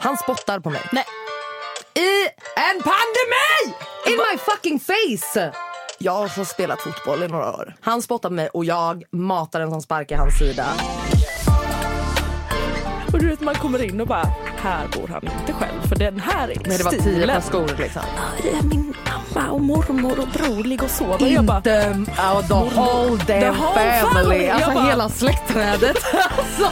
Han spottar på mig. Nej. I en pandemi! In my fucking face! Jag har spelat fotboll i några år. Han spottar på mig och jag matar en som spark i hans sida. Och du vet man kommer in och bara, här bor han inte själv för den här är Men det var tio stilen. par skor liksom. Min mamma och mormor och bror ligger och sover. Jag bara, Inte, oh, the whole damn family. family. Alltså bara- hela släktträdet. alltså,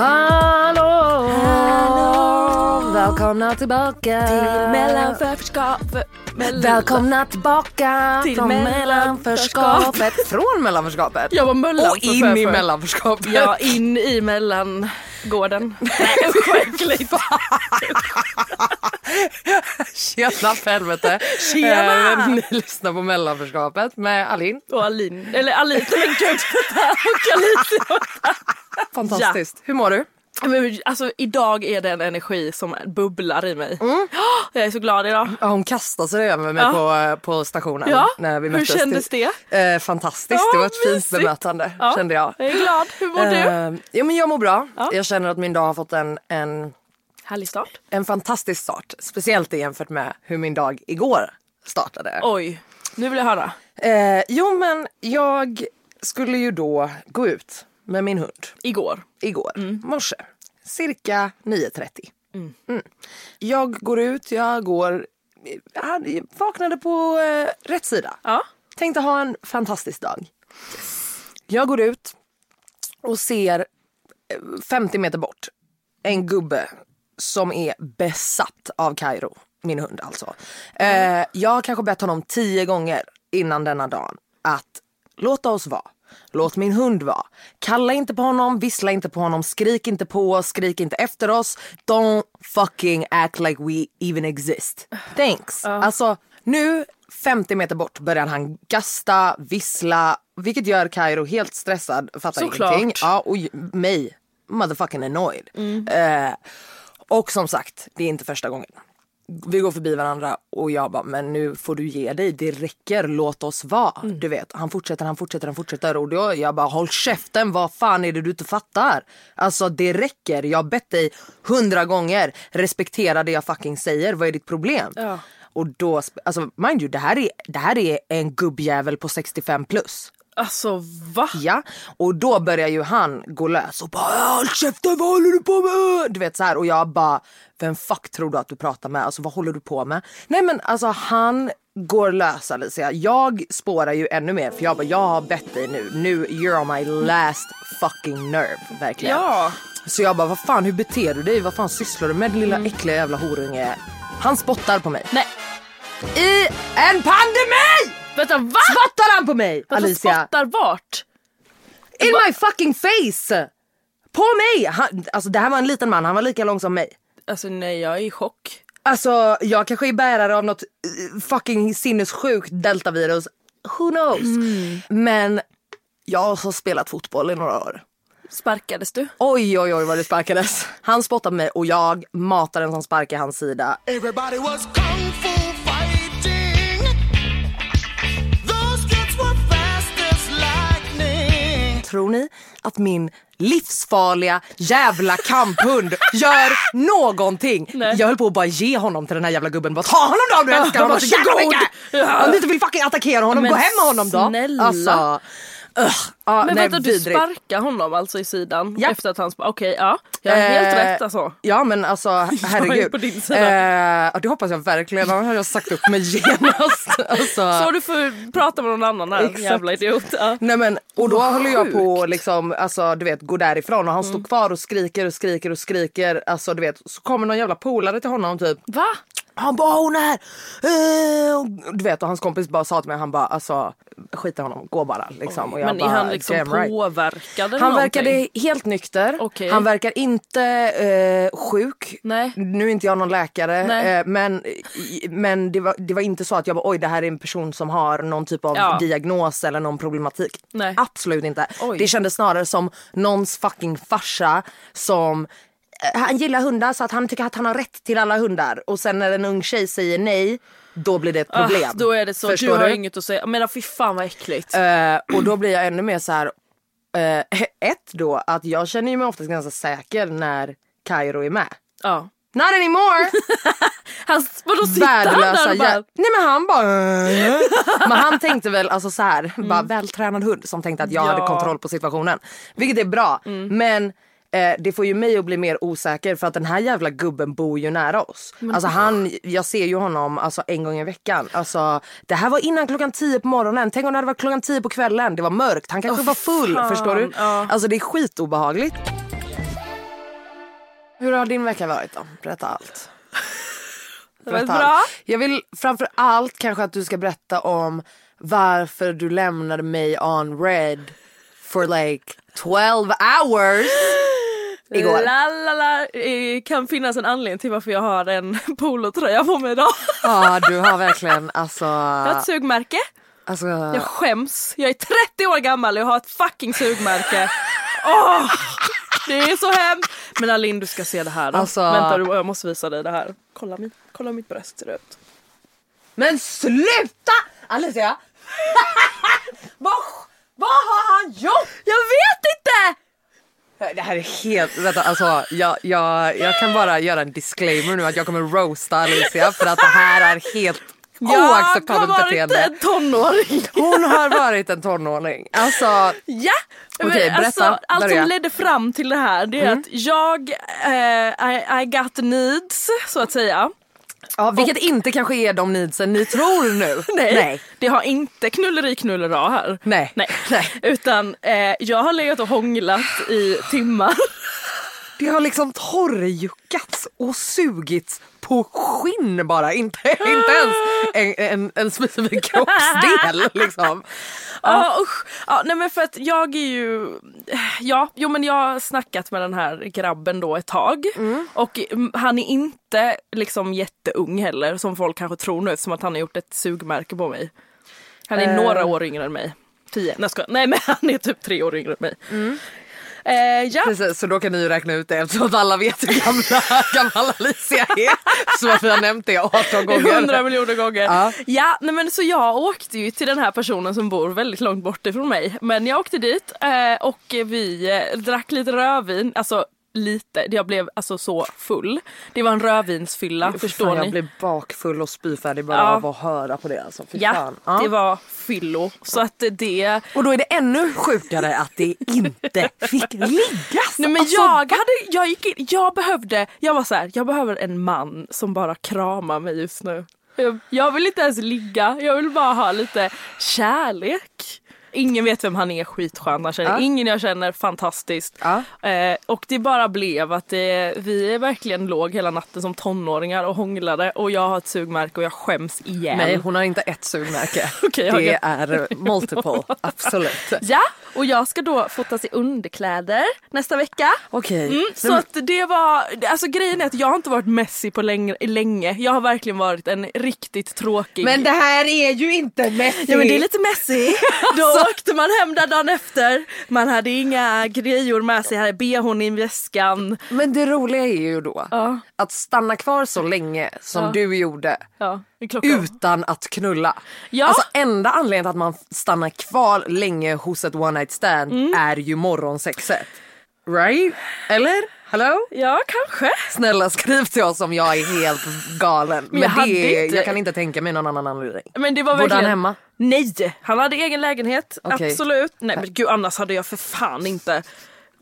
Hallå! Hallå! Välkomna tillbaka till mellanförskap. Mellan... Välkomna tillbaka Till från mellanförskapet. mellanförskapet. Från mellanförskapet? Jag var mellan Och in i mellanförskapet. Ja, in i mellangården. Nej usch vad äckligt. Tjena för helvete. Tjena! Eh, Ni lyssnar på mellanförskapet med Alin. Och Alin, eller Alin, men gud. Och Alicia. Fantastiskt. Hur mår du? Men, alltså idag är det en energi som bubblar i mig. Mm. Jag är så glad idag. Ja, hon kastade sig över mig Ja. på, eh, på stationen. Ja, När vi hur möttes kändes till- det? Eh, fantastiskt. Det var ett fint mysigt. bemötande Ja, kände jag. Jag är glad. Hur mår du? Eh, ja, men jag mår bra. Ja. Jag känner att min dag har fått en, en, Härlig start. en fantastisk start. Speciellt jämfört med hur min dag igår startade. Oj, nu vill jag höra. Eh, jo men jag skulle ju då gå ut med min hund Igår. igår morse. Cirka 9.30. Mm. Jag går ut, jag går... Jag vaknade på eh, rätt sida. Ja. Tänkte ha en fantastisk dag. Jag går ut och ser eh, 50 meter bort en gubbe som är besatt av Kairo. Min hund alltså. Eh, jag har kanske bett honom tio gånger innan denna dagen att låta oss vara. Låt min hund vara. Kalla inte på honom, vissla inte på honom, skrik inte på oss, skrik inte efter oss. Don't fucking act like we even exist. Thanks. Alltså nu 50 meter bort börjar han gasta, vissla, vilket gör Kairo helt stressad, fattar Såklart. ingenting. Ja, och mig motherfucking annoyed. Eh, och som sagt, det är inte första gången. Vi går förbi varandra och jag bara, men nu får du ge dig, det räcker, låt oss vara. Du vet, han fortsätter, han fortsätter, han fortsätter och då jag bara, håll käften, vad fan är det du inte fattar? Alltså det räcker, jag har bett dig hundra gånger, respektera det jag fucking säger, vad är ditt problem? Ja. Och då, alltså mind you, det här är, det här är en gubbjävel på 65 plus. Alltså va? Ja, och då börjar ju han gå lös och bara håll käften vad håller du på med? Du vet så här och jag bara vem fuck tror du att du pratar med? Alltså vad håller du på med? Nej men alltså han går lös Alicia. Jag spårar ju ännu mer för jag bara jag har bett dig nu. Nu you're on my last fucking nerve verkligen. Ja. Så jag bara vad fan hur beter du dig? Vad fan sysslar du med din lilla äckliga jävla horunge? Han spottar på mig. Nej, I en pandemi! Vänta va? Spottar han på mig Vänta, Alicia? spottar vart? In my fucking face! På mig! Han, alltså det här var en liten man, han var lika lång som mig. Alltså nej jag är i chock. Alltså jag kanske är bärare av något eh, fucking sinnessjukt deltavirus. Who knows? Men jag har spelat fotboll i några år. Sparkades du? Oj oj oj vad det sparkades. Han spottade mig och jag matade en som spark i hans sida. Everybody was kung fu Tror ni att min livsfarliga jävla kamphund gör någonting? Nej. Jag höll på att bara ge honom till den här jävla gubben. Bara, ta honom då om du älskar honom så jävla mycket! Om du inte vill fucking attackera honom, Men gå hem med honom då. snälla. Alltså, Ja, Men nej, vänta du vidrigt. sparkar honom alltså i sidan Ja. efter att han? Okej ja, jag helt Eh, rätt alltså. Ja men alltså herregud. på din sida. Eh, det hoppas jag verkligen, annars hade jag sagt upp mig genast. Alltså. Så du får prata med någon annan här, Exakt. jävla idiot. Ja. Nej men och då Vad håller jag på liksom, alltså du vet gå därifrån och han står kvar och skriker och skriker och skriker. Alltså du vet så kommer någon jävla polare till honom typ. Va? Han bara hon är här! Eh, Du vet och hans kompis bara sa till mig han bara alltså skit i honom, gå bara liksom. Jag Men är bara, han liksom "Damn right." påverkad eller Han någonting? verkade helt nykter. Okej. Han verkar inte eh, sjuk. Nej. Nu är inte jag någon läkare eh, men, men det, var, det var inte så att jag bara oj det här är en person som har någon typ av Ja. diagnos eller någon problematik. Nej. Absolut inte. Oj. Det kändes snarare som någons fucking farsa som han gillar hundar så att han tycker att han har rätt till alla hundar och sen när en ung tjej säger nej då blir det ett problem. Ah, då är det så, Förstår du har du? inget att säga. Men fy fan vad äckligt. Eh, och då blir jag ännu mer så här. eh, ett då att jag känner mig oftast ganska säker när Kairo är med. ja. Not anymore! Han, vadå sitter han där Värdelösa och bara... jä- Nej men han bara... "Eh." Men han tänkte väl alltså så här, bara Mm. vältränad hund som tänkte att jag Ja. hade kontroll på situationen. Vilket är bra. Mm. Men eh, det får ju mig att bli mer osäker för att den här jävla gubben bor ju nära oss. Alltså han, jag ser ju honom alltså en gång i veckan. Alltså det här var innan klockan 10 på morgonen. Tänk om det hade varit klockan 10 på kvällen. Det var mörkt. Han kanske var full. fan. Förstår du? Ja. Alltså det är skitobehagligt. Hur har din vecka varit då? Berätta allt. Var Berätta bra. allt. Jag vill framför allt kanske att du ska berätta om varför du lämnade mig on red for like 12 hours igår. La, la, la. Det kan finnas en anledning till varför jag har en polotröja på mig idag. Ja, du har verkligen alltså... Jag har ett sugmärke. alltså Jag skäms. Jag är 30 år gammal och jag har ett fucking sugmärke. Åh, det är så hemskt. Men Alin du ska se det här då. Alltså- Vänta du, jag måste visa dig det här. Kolla, min, kolla mitt bröst ser ut. Men sluta! Alicia! vad, vad har han gjort? Jag vet inte! Det här är helt, vänta alltså jag, jag, jag kan bara göra en disclaimer nu att jag kommer roasta Alicia för att det här är helt Jag har oacceptabelt varit beteende. en tonåring. Hon har varit en tonåring. Alltså, Ja! Okej, Men berätta. Alltså, allt Börja. som ledde fram till det här det är att jag, eh, I, I got needs så att säga. Ja, vilket inte kanske är de needsen ni tror nu. Nej, det har inte knulleri knullera här. Nej. Nej. Nej. Utan eh, jag har legat och hånglat i timmar. Det har liksom torrjuckats och sugits på skinn bara. Inte, inte ens en, en, en specifik kroppsdel liksom. Ja usch. Ja, nej men för att jag är ju, ja jo men jag har snackat med den här grabben då ett tag. Mm. Och mm, han är inte liksom jätteung heller som folk kanske tror nu eftersom att han har gjort ett sugmärke på mig. Han är Eh. några år yngre än mig. Tio, nej. Nej men han är typ tre år yngre än mig. Eh, ja. Precis, så då kan ni ju räkna ut det eftersom att alla vet hur gamla, gamla Alicia är. Så att vi har nämnt det 18 gånger. Hundra miljoner gånger. Ja. Ja. nej men så jag åkte ju till den här personen som bor väldigt långt bort ifrån mig. Men jag åkte dit eh, och vi eh, drack lite rödvin. Alltså lite, jag blev alltså så full. Det var en rödvinsfylla, förstår Fan, ni? jag blir bakfull och spyfärdig bara Ja. av att höra på det. Alltså. Fy Ja, fan. det var fyllo. Så att det... Och då är det ännu sjukare att det inte fick liggas. Nej men Alltså, jag hade, jag gick in, jag behövde, jag var så här, jag behöver en man som bara kramar mig just nu. Jag, jag vill inte ens ligga, jag vill bara ha lite kärlek. Ingen vet vem han är, skitskön. Han känner Ja. ingen jag känner, fantastiskt. Ja. Eh, och det bara blev att det, vi verkligen låg hela natten som tonåringar och hånglade och jag har ett sugmärke och jag skäms igen. Nej hon har inte ett sugmärke. Jag det är multiple, absolut. Ja, och jag ska då fotas i underkläder nästa vecka. Okej. Mm, så att det var, alltså grejen är att jag har inte varit messy på länge, länge. Jag har verkligen varit en riktigt tråkig... Men det här är ju inte Messi. Ja men det är lite messy. Då åkte man hem där dagen efter. Man hade inga grejor med sig, hade bhn i väskan. Men det roliga är ju då Ja. att stanna kvar så länge som Ja. du gjorde Ja. Utan att knulla. Ja. Alltså enda anledningen till att man stannar kvar länge hos ett one night stand Mm. är ju morgonsexet. Right? Eller? Hallå? Ja, kanske. Snälla skriv till oss om jag är helt galen. Men, jag det, inte- jag kan inte tänka mig någon annan anledning. Men det var Bodde han verkligen... hemma? Nej, han hade egen lägenhet. Okej. Absolut. Nej men gud annars hade jag för fan inte.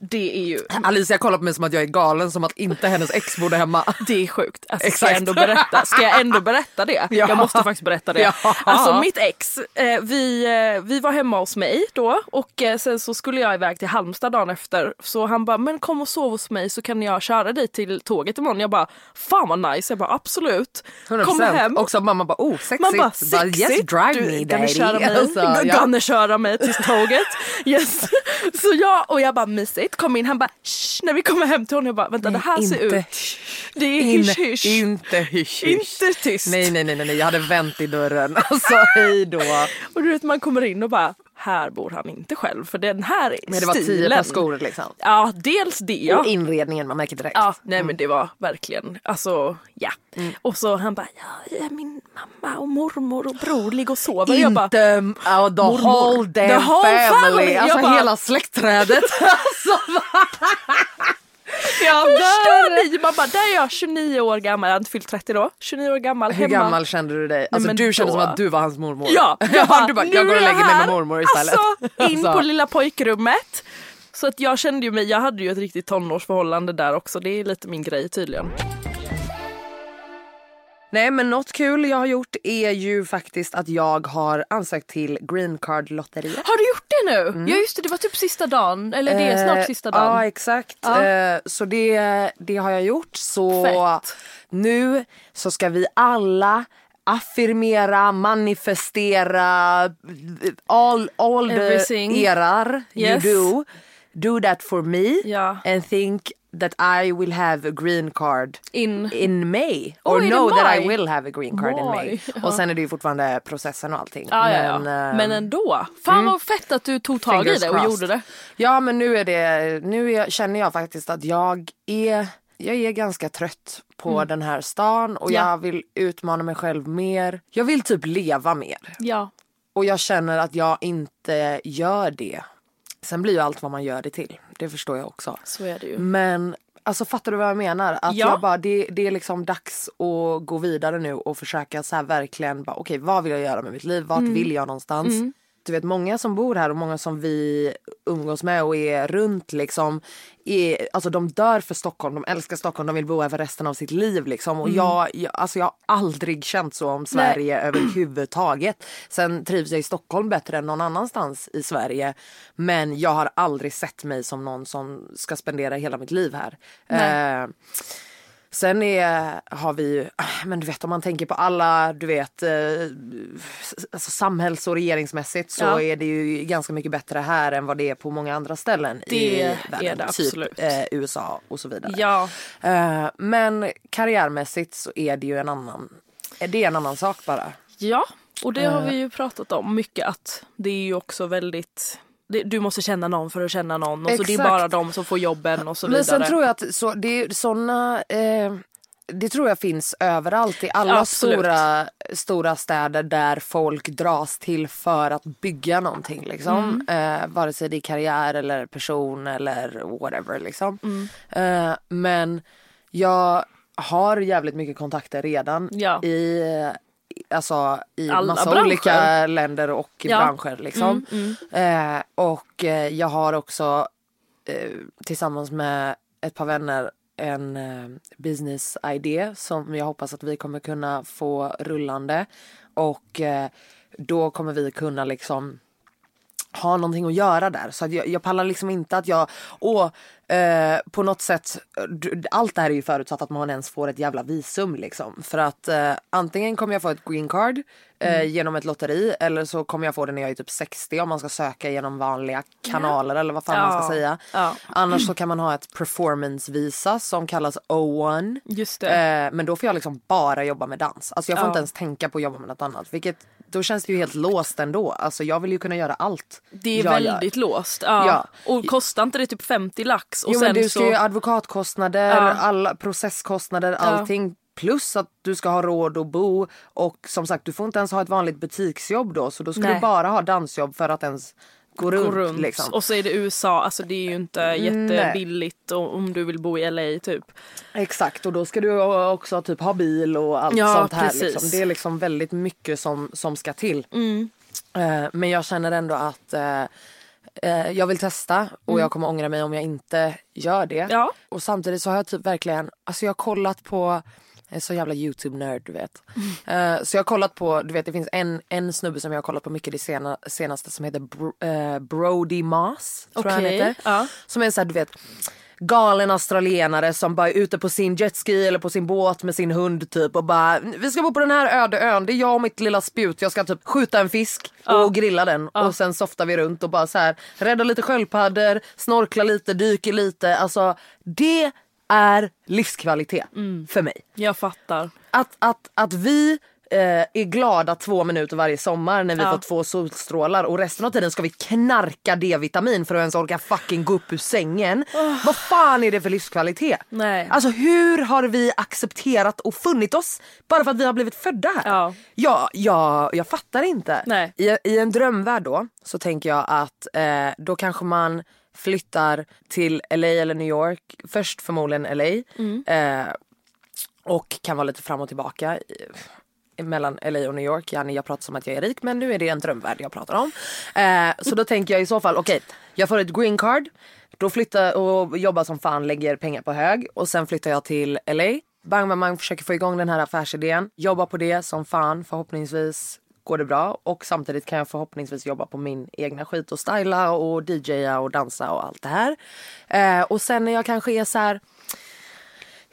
Det är ju... Alicia kollar på mig som att jag är galen, som att inte hennes ex bodde hemma. Det är sjukt. Alltså, ska, jag ändå berätta? ska jag ändå berätta det? Ja. Jag måste faktiskt berätta det. Ja. Alltså mitt ex, eh, vi, eh, vi var hemma hos mig då och eh, sen så skulle jag iväg till Halmstad dagen efter. Så han bara, men kom och sov hos mig så kan jag köra dig till tåget imorgon. Jag bara, fan vad nice. Jag bara absolut. 100%. Kommer hem. Också mamma bara oh sexigt. Man bara sexigt, yes drive du me daddy. köra mig, Alltså, ja. köra mig till tåget. Yes. Så jag och jag bara mysigt, kom in, han bara Shh, när vi kommer hem till honom, jag bara vänta det här ser inte. ut. Det är In, hysch hysch. inte hysch hysch. Inte tyst. Nej nej nej nej, nej. jag hade vänt i dörren. Alltså hej då. Och du vet man kommer in och bara här bor han inte själv för den här är Men det var tio stilen. par skor liksom. Ja dels det. Och inredningen man märker direkt. Ja, nej men det var verkligen, alltså ja. Mm. Och så han bara, ja, min mamma och mormor och bror ligger och sover. Och jag bara, Inte oh, the Mormor. whole damn The whole family. family. Alltså bara- hela släktträdet. alltså, jag förstår ni? Man bara, där är jag 29 år gammal, jag hade inte fyllt 30 då. 29 år gammal Hur hemma. gammal kände du dig? Alltså men du kände då- som att du var hans mormor. Ja, jag, bara, du bara, jag går och lägger mig med mormor istället. Alltså, in Alltså. på lilla pojkrummet. Så att jag kände ju mig, jag hade ju ett riktigt tonårsförhållande där också. Det är lite min grej tydligen. Nej men något kul jag har gjort är ju faktiskt att jag har ansökt till green card lotteriet. Har du gjort det nu? Ja just det, det var typ sista dagen. Eller det är snart sista dagen. Mm. Eh, Ja exakt. Ja. Eh, så det, det har jag gjort. Så Fett. nu så ska vi alla affirmera, manifestera, all, all the Everything. erar Yes. you do. Do that for me Ja. and think that I will have a green card In. in May. Oh, Or know that I will have a green card in May. Ja. Och sen är det ju fortfarande processen och allting. Ja, ja, ja. Men, eh, Men ändå. Fan vad fett att du tog tag i Fingers det och crossed. gjorde det. Ja men nu är det, nu är, känner jag faktiskt att jag är, jag är ganska trött på den här stan och Mm. Ja. jag vill utmana mig själv mer. Jag vill typ leva mer Ja. och jag känner att jag inte gör det. Sen blir ju allt vad man gör det till, det förstår jag också. Så är det ju. Men alltså fattar du vad jag menar? Att Ja. jag bara, det, det är liksom dags att gå vidare nu och försöka så här verkligen bara okej vad vill jag göra med mitt liv? Vart Mm. vill jag någonstans? Du vet många som bor här och många som vi umgås med och är runt liksom. Är, alltså de dör för Stockholm, de älskar Stockholm, de vill bo här för resten av sitt liv liksom. Mm. Och jag, jag, alltså jag har aldrig känt så om Sverige överhuvudtaget. Sen trivs jag i Stockholm bättre än någon annanstans i Sverige. Men jag har aldrig sett mig som någon som ska spendera hela mitt liv här. Eh, Sen är, har vi ju, men du vet om man tänker på alla, du vet, eh, alltså samhälls och regeringsmässigt så Ja. är det ju ganska mycket bättre här än vad det är på många andra ställen Det i är världen. det absolut. Typ eh, USA och så vidare. Ja. Eh, men karriärmässigt så är det ju en annan, det är en annan sak bara. Ja, och det har Eh. vi ju pratat om mycket att det är ju också väldigt du måste känna någon för att känna någon och så det är Exakt. bara de som får jobben och så Men vidare. sen tror jag att så, det är såna, eh, det tror jag finns överallt i alla Absolut. stora, stora städer där folk dras till för att bygga någonting. Liksom. Mm. Eh, vare sig det är karriär eller person eller whatever. Liksom. Mm. Eh, men jag har jävligt mycket kontakter redan Ja. i Alltså i Alla massa branscher. olika länder och Ja. Mm, branscher liksom. Eh, och eh, jag har också eh, tillsammans med ett par vänner en eh, business idé som jag hoppas att vi kommer kunna få rullande. Och eh, då kommer vi kunna liksom ha någonting att göra där. Så jag, jag pallar liksom inte att jag, åh, eh, på något sätt, allt det här är ju förutsatt att man ens får ett jävla visum liksom. För att eh, antingen kommer jag få ett green card eh, Mm. genom ett lotteri eller så kommer jag få det när jag är typ 60 om man ska söka genom vanliga kanaler eller vad fan man Ja. ska säga. Ja. Annars så kan man ha ett performance visa som kallas O1. Just det. Eh, men då får jag liksom bara jobba med dans. Alltså jag får Ja. inte ens tänka på att jobba med något annat. Vilket, då känns det ju helt låst ändå. Alltså jag vill ju kunna göra allt Det är väldigt gör. låst. Ja. Ja. Och kostar inte det typ 50 lax? Och Jo sen men du ska så... ju advokatkostnader, Ja. alla processkostnader, allting. Plus att du ska ha råd att bo och som sagt du får inte ens ha ett vanligt butiksjobb då så då ska Nej. du bara ha dansjobb för att ens gå runt. Gå runt. Liksom. Och så är det USA, alltså det är ju inte jättebilligt och- om du vill bo i LA typ. Exakt och då ska du också typ ha bil och allt Ja, sånt här. Liksom. Det är liksom väldigt mycket som, som ska till. Mm. Eh, men jag känner ändå att eh, eh, jag vill testa och jag kommer ångra mig om jag inte gör det. Mm. Ja. Och samtidigt så har jag typ verkligen, alltså jag har kollat på jag är så jävla YouTube-nörd du vet. Mm. Eh, så jag har kollat på, du vet det finns en, en snubbe som jag har kollat på mycket det sena, senaste som heter Bro, eh, Brody Moss. Tror jag han heter. ja. Som är en sån här, du vet galen australienare som bara är ute på sin jetski eller på sin båt med sin hund typ och bara vi ska bo på den här öde ön, det är jag och mitt lilla spjut, jag ska typ skjuta en fisk och grilla den. Och sen softar vi runt och bara så här rädda lite sköldpaddor, snorkla lite, dyker lite, alltså det är livskvalitet för mig. Jag fattar. Att, att, att vi eh, är glada två minuter varje sommar när vi Ja. får två solstrålar och resten av tiden ska vi knarka D-vitamin för att ens orka fucking gå upp ur sängen. Vad fan är det för livskvalitet? Nej. Alltså hur har vi accepterat och funnit oss bara för att vi har blivit födda här? Ja. Jag, jag, jag fattar inte. Nej. I, I en drömvärld då så tänker jag att eh, då kanske man flyttar till LA eller New York. Först förmodligen LA. Mm. Eh, och kan vara lite fram och tillbaka mellan LA och New York. Yani, jag pratar som att jag är rik men nu är det en drömvärld jag pratar om. Eh, så då tänker jag i så fall, okej, jag får ett green card. Då flyttar och jobbar som fan, lägger pengar på hög och sen flyttar jag till LA. Bang bang bang, försöker få igång den här affärsidén. Jobbar på det som fan, förhoppningsvis går det bra och samtidigt kan jag förhoppningsvis jobba på min egna skit och styla och DJa och dansa och allt det här. Eh, och sen när jag kanske är så här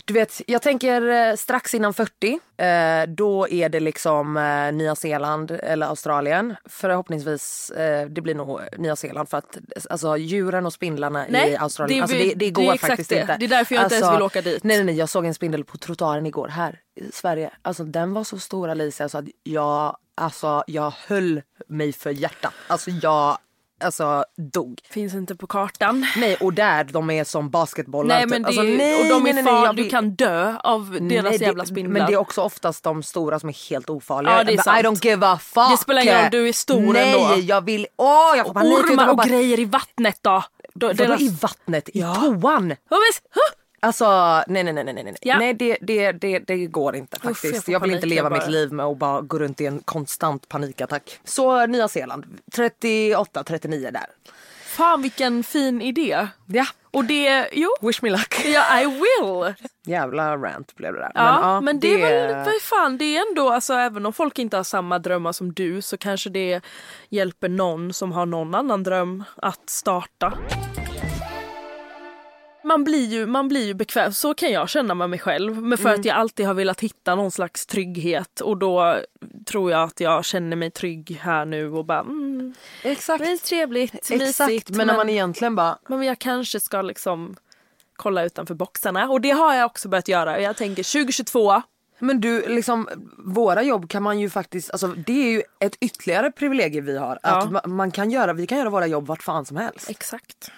du vet, jag tänker eh, strax innan 40, eh, då är det liksom eh, Nya Zeeland eller Australien. Förhoppningsvis, eh, det blir nog Nya Zeeland för att alltså, djuren och spindlarna Nej, i Australien, det alltså, det, det det går exakt faktiskt det. inte. Det är därför jag inte ens Alltså, vill åka dit. Nej, nej, nej, jag såg en spindel på trottoaren igår här i Sverige. Alltså den var så stor Alicia så att jag, alltså, jag höll mig för hjärtat. Alltså jag, alltså dog. Finns inte på kartan. Nej och där de är som basketbollar. Nej typ. men det alltså, nej, och de är nej, nej, nej, far, jag du kan dö av deras Nej, det- jävla spindlar. Men det är också oftast de stora som är helt ofarliga. Ja, det är sant. I don't give a fuck. Det spelar ingen roll, du är stor Nej, ändå. jag vill... Åh, jag får panik. Ormar och grejer i vattnet då. då Vadå deras- i vattnet? I Ja. toan? Ja! Alltså nej nej nej nej nej. Ja. Nej det, det, det, det går inte jag faktiskt. får jag, vill inte leva bara. mitt liv med att bara gå runt i en konstant panikattack. Så Nya Zeeland, 38, 39 där. Fan vilken fin idé. Ja, Och det, jo. wish me luck. Ja, I will. Jävla rant blev det där. Ja, men, det, är väl, vad fan, det är ändå, alltså även om folk inte har samma drömmar som du så kanske det hjälper någon som har någon annan dröm att starta. Man blir, ju, man blir ju bekväm, så kan jag känna med mig själv. Men för att jag alltid har velat hitta någon slags trygghet och då tror jag att jag känner mig trygg här nu och bara mm, Exakt. det är trevligt, Exakt, mysigt. men när man egentligen bara men jag kanske ska liksom kolla utanför boxarna och det har jag också börjat göra. Jag tänker 2022, Men du, liksom, våra jobb kan man ju faktiskt, alltså det är ju ett ytterligare privilegium vi har. Att Ja. ma- man kan göra, vi kan göra våra jobb vart fan som helst. Exakt.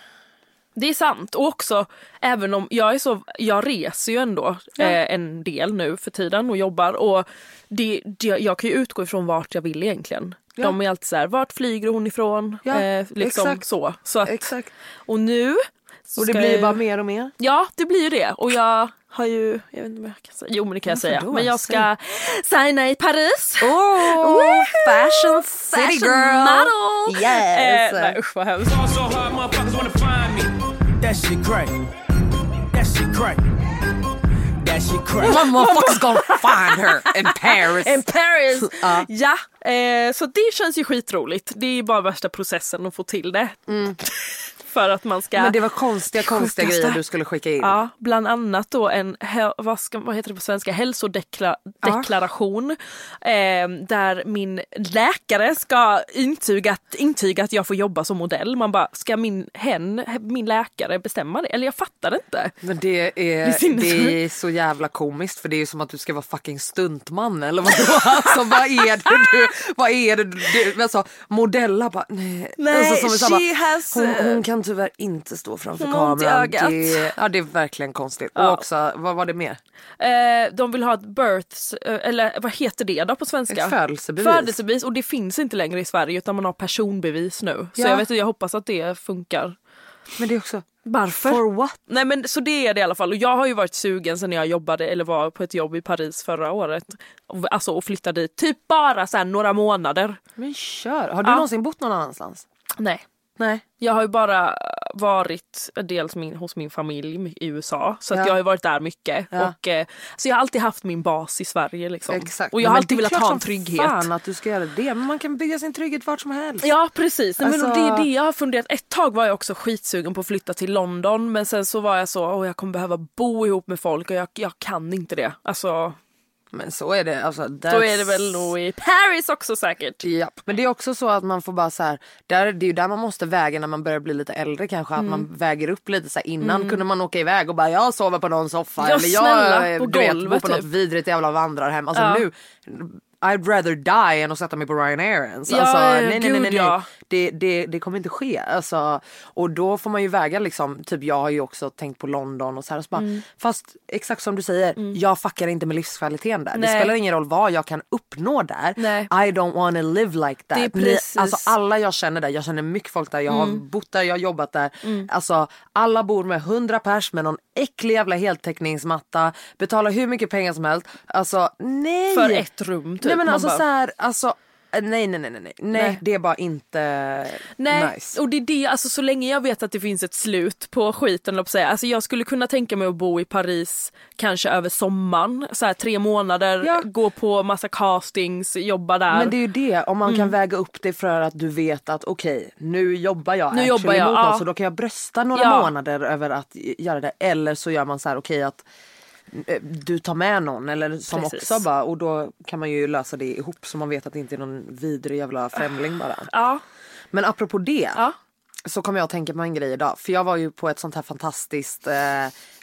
Det är sant. Och också, även om jag är så, jag reser ju ändå eh, en del nu för tiden och jobbar och det, det, jag kan ju utgå ifrån vart jag vill egentligen. Ja. De är alltid så här, vart flyger hon ifrån? Ja, eh, liksom exakt. så. så att, Exakt. Och nu så Och det blir jag, bara mer och mer. Ja, det blir ju det. Och jag har ju, jag vet inte vad jag kan säga. Jo men det kan jag säga. då? Men jag ska signa i Paris. Oh, fashion city Fashion girl! model! Yes! Eh, nej usch vad hemskt. That shit crack. That shit crack. That shit crack. One motherfucker's gonna find her in Paris. In Paris! Ja. Ja, eh, så det känns ju skitroligt. Det är bara värsta processen att få till det. Mm. för att man ska Men det var konstiga, konstiga grejer du skulle skicka in. Ja, bland annat då en, vad, ska, vad heter det på svenska, hälsodeklaration. Eh, där min läkare ska intyga att, intyga att jag får jobba som modell. Man bara, ska min, hen, min läkare bestämma det? Eller jag fattar inte. Men det är, Det är det är så jävla komiskt för det är ju som att du ska vara fucking stuntman eller vadå? Alltså vad är det du, vad är det du, alltså, modella bara nej. Nej, alltså, som she bara, has, hon, hon kan tyvärr inte stå framför hon har ont i kameran. ögat. Det, ja det är verkligen konstigt. Ja. Och också, vad var det mer? Eh, de vill ha ett births, eh, eller vad heter det då på svenska? Ett födelsebevis. Födelsebevis och det finns inte längre i Sverige utan man har personbevis nu. Så Ja. jag vet inte, jag hoppas att det funkar. Men det är också, Varför? for what? Nej men så det är det i alla fall och jag har ju varit sugen sen jag jobbade eller var på ett jobb i Paris förra året. Och- Alltså och flyttade dit typ bara så här några månader. Men kör, har du Ja. någonsin bott någon annanstans? Nej. Nej. Jag har ju bara varit dels min, hos min familj i USA så Ja. jag har varit där mycket. Ja. Och, eh, så jag har alltid haft min bas i Sverige liksom. Exakt. Och jag har Men alltid velat ha en trygghet. Fan att du ska göra det men man kan bygga sin trygghet vart som helst. Ja precis, Nej, men det är Alltså- det jag har funderat. Ett tag var jag också skitsugen på att flytta till London men sen så var jag så, åh jag kommer behöva bo ihop med folk och jag, jag kan inte det. Alltså Men så är det. Alltså, då är det väl nog i Paris också säkert. Ja. Men det är också så att man får bara så här, där, det är ju där man måste väga när man börjar bli lite äldre kanske. Att Mm. man väger upp lite så här, innan kunde man åka iväg och bara jag sover på någon soffa. Ja, eller jag snälla, eh, på du vet, golvet på något typ. vidrigt jävla vandrarhem. Alltså Ja. nu, I'd rather die än att sätta mig på Ryanair ens. Ja, alltså, nej, nej, nej, nej, nej. Det, det, det kommer inte ske. Alltså, och då får man ju väga liksom, typ jag har ju också tänkt på London och så här. Och så bara, Mm. Fast exakt som du säger, jag fuckar inte med livskvaliteten där. Det Nej. spelar ingen roll vad jag kan uppnå där. Nej. I don't wanna live like that. Det är Ni- precis. Mm. Alltså alla jag känner där, jag känner mycket folk där, jag har bott där, jag har jobbat där. Alltså alla bor med 100 pers med någon äcklig jävla heltäckningsmatta, betalar hur mycket pengar som helst. Alltså nej! För ett rum typ. Nej men Man alltså bara- så här, alltså nej nej nej nej nej, nej. Nej. det är bara inte Nej, nice. och det är det, alltså så länge jag vet att det finns ett slut på skiten, på att säga. Alltså jag skulle kunna tänka mig att bo i Paris kanske över sommaren, så här tre månader, Ja. gå på massa castings, jobba där. Men det är ju det, om man Mm. kan väga upp det för att du vet att okej, nu jobbar jag Nu jobbar jag, mot ja. något, så då kan jag brösta några Ja. månader över att göra det. Eller så gör man så här okej att eh, du tar med någon eller som Precis. också bara och då kan man ju lösa det ihop så man vet att det inte är någon vidrig jävla främling bara. Ja, Men apropå det ja. Så kommer jag att tänka på en grej idag. För jag var ju på ett sånt här fantastiskt eh,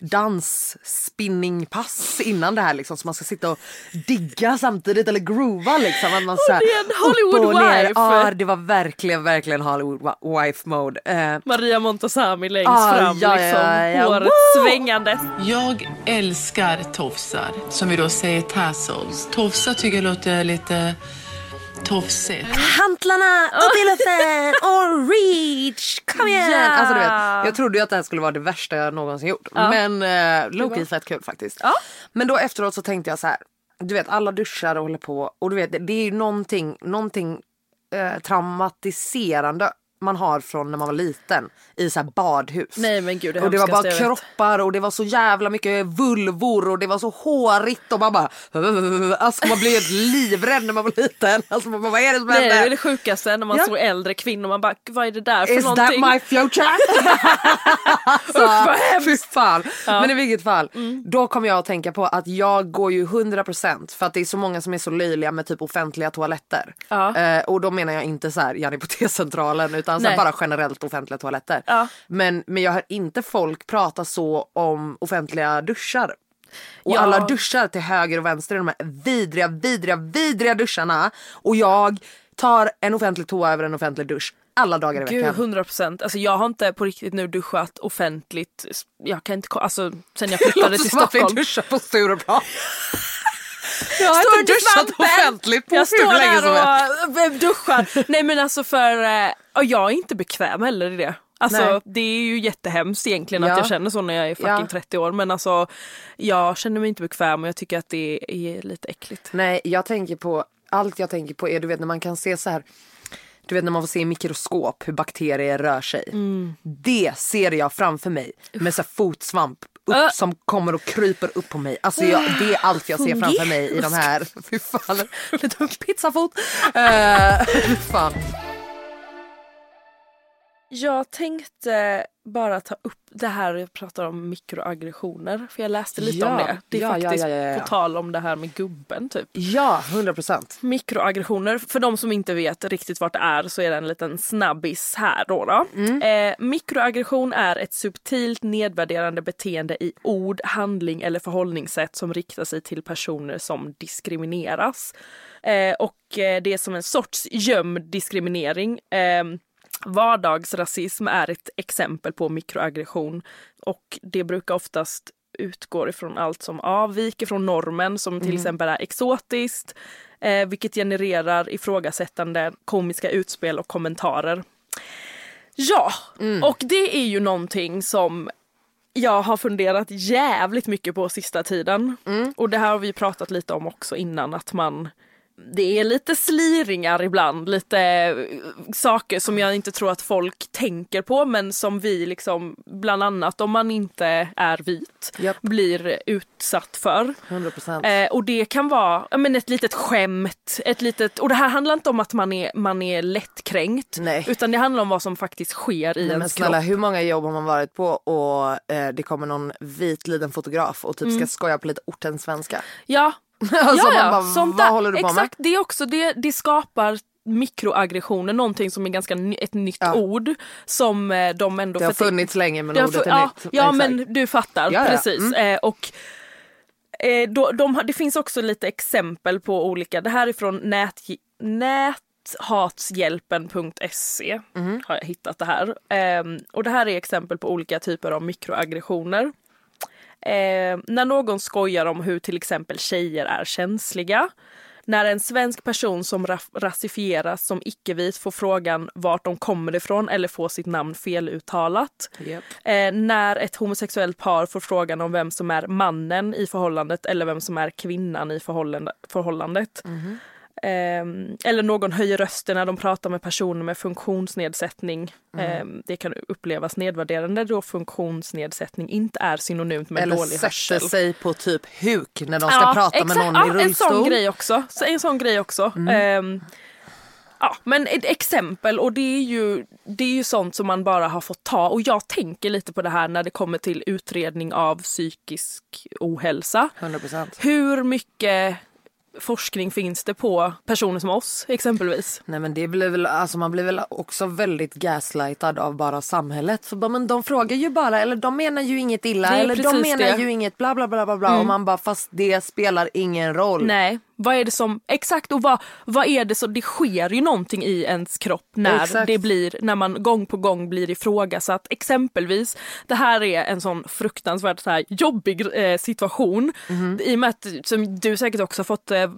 dansspinningpass innan det här liksom. Så man ska sitta och digga samtidigt eller groova liksom. Att man, så här, det är en Hollywood wife. Ja det var verkligen verkligen Hollywood wife mode. Eh, Maria Montazami längst Ah, fram ja, liksom, ja, ja. håret svängandes. Jag älskar tofsar, som vi då säger tassels. Tofsar tycker jag låter lite tofsigt. Hantlarna upp i luften och reach! Kom igen! Ja. Alltså, du vet, jag trodde ju att det här skulle vara det värsta jag någonsin gjort. Men eh, Loki fett kul faktiskt. Men då efteråt så tänkte jag så här. Du vet alla duschar och håller på och du vet det, det är ju någonting, någonting eh, traumatiserande man har från när man var liten i så här badhus. Nej, men gud, det och det var bara kroppar och det var så jävla mycket vulvor och det var så hårigt och man bara alltså man blev helt livrädd när man var liten. Alltså man bara, vad är det som Nej, det är händer? det sjukaste när man Ja. såg äldre kvinnor man bara vad är det där för Is that någonting? my future? alltså, vad hemskt. Ja. Men i vilket fall, Mm. då kommer jag att tänka på att jag går ju 100% för att det är så många som är så löjliga med typ offentliga toaletter. Ja. Eh, och då menar jag inte så här Janni på T-centralen utan så bara generellt offentliga toaletter. Ja. Men, men jag hör inte folk prata så om offentliga duschar. Och Ja. alla duschar till höger och vänster i de här vidriga, vidriga, vidriga duscharna. Och jag tar en offentlig toa över en offentlig dusch alla dagar i Gud, veckan. 100 procent. Alltså jag har inte på riktigt nu duschat offentligt. Jag kan inte, alltså sen jag flyttade till som att vi Stockholm. duschar på Stureplan. jag har Står inte duschat offentligt på Jag hur står länge som helst. där och eh, duschar. Nej men alltså för, eh, och jag är inte bekväm heller i det. Alltså Nej. det är ju jättehemskt egentligen Ja. att jag känner så när jag är fucking Ja. 30 år men alltså jag känner mig inte bekväm och jag tycker att det är lite äckligt. Nej, jag tänker på, allt jag tänker på är du vet när man kan se så här du vet när man får se i mikroskop hur bakterier rör sig. Mm. Det ser jag framför mig med så fotsvamp upp, Äh. som kommer och kryper upp på mig. Alltså jag, det är allt jag ser framför mig i de här, fy fan, lite pizzafot. Uh, fan. Jag tänkte bara ta upp det här jag pratar om mikroaggressioner. För jag läste lite Ja, om det. Det är ja, faktiskt ja, på tal om det här med gubben typ. Ja, 100 procent. Mikroaggressioner, för de som inte vet riktigt vad det är så är det en liten snabbis här då. då. Mm. Eh, mikroaggression är ett subtilt nedvärderande beteende i ord, handling eller förhållningssätt som riktar sig till personer som diskrimineras. Eh, och eh, det är som en sorts gömd diskriminering. Eh, vardagsrasism är ett exempel på mikroaggression och det brukar oftast utgår ifrån allt som avviker från normen som till exempel är exotiskt eh, vilket genererar ifrågasättande komiska utspel och kommentarer. Ja, och det är ju någonting som jag har funderat jävligt mycket på sista tiden. Och det här har vi pratat lite om också innan att man det är lite sliringar ibland, lite eh, saker som jag inte tror att folk tänker på men som vi liksom, bland annat om man inte är vit, Japp. blir utsatt för. 100 procent. Eh, och det kan vara ja, men ett litet skämt, ett litet, och det här handlar inte om att man är, man är lättkränkt Nej. utan det handlar om vad som faktiskt sker i Nej, men ens snälla kropp. hur många jobb har man varit på och eh, det kommer någon vit liten fotograf och typ ska skoja på lite ortensvenska. Ja, alltså Mm. ja, bara, sånt där. Exakt, det är också det, det skapar mikroaggressioner, någonting som är ganska ett nytt Ja. ord som eh, de ändå... med? Det har funnits länge men ordet är ja, nytt. Ja Exakt. men du fattar, Ja, ja. precis. Mm. Eh, och eh, de, har- det finns också lite exempel på olika, det här är från nät, näthatshjälpen.se Mhm. har jag hittat det här. Ehm, och det här är exempel på olika typer av mikroaggressioner. Eh, när någon skojar om hur till exempel tjejer är känsliga. När en svensk person som ra- rasifieras som icke-vit får frågan vart de kommer ifrån eller får sitt namn feluttalat. Japp. Eh, när ett homosexuellt par får frågan om vem som är mannen i förhållandet eller vem som är kvinnan i förhållande, förhållandet. Eh, eller någon höjer rösten när de pratar med personer med funktionsnedsättning. Eh, det kan upplevas nedvärderande då funktionsnedsättning inte är synonymt med Eller dålig sätter hörsel. sig på typ huk när de ska prata med någon ja, i rullstol. En sån grej också. Så En sån grej också. Ehm, ja, men ett exempel och det är, ju, det är ju sånt som man bara har fått ta och jag tänker lite på det här när det kommer till utredning av psykisk ohälsa. 100 procent. Hur mycket forskning finns det på personer som oss exempelvis? Nej men det blir väl, alltså man blir väl också väldigt gaslightad av bara samhället. För bara, men de frågar ju bara, eller de menar ju inget illa, eller de menar det. Mm. ju inget bla bla bla bla bla. Och man bara, fast det spelar ingen roll. Nej, vad är det som, exakt och vad, vad är det som, det sker ju någonting i ens kropp när Exakt. det blir, när man gång på gång blir ifrågasatt. Exempelvis, det här är en sån fruktansvärt så här jobbig eh, situation Mhm. i och med att, som du säkert också har fått eh,